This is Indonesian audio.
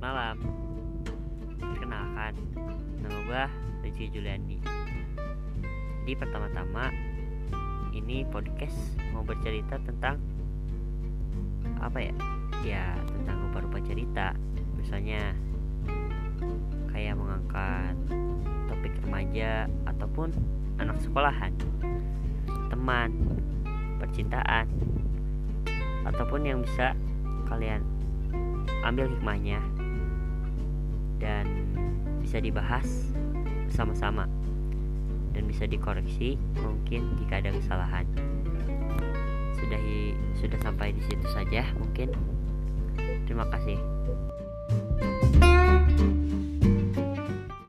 malam. Perkenalkan Nama gue Rizky Juliandi Jadi pertama-tama Ini podcast Mau bercerita tentang Apa ya? Ya tentang rupa-rupa cerita. Misalnya Kayak mengangkat Topik remaja Ataupun anak sekolahan Teman Percintaan Ataupun yang bisa kalian ambil hikmahnya bisa dibahas bersama-sama dan bisa dikoreksi mungkin jika ada kesalahan. Sudah sudah sampai di situ saja mungkin. Terima kasih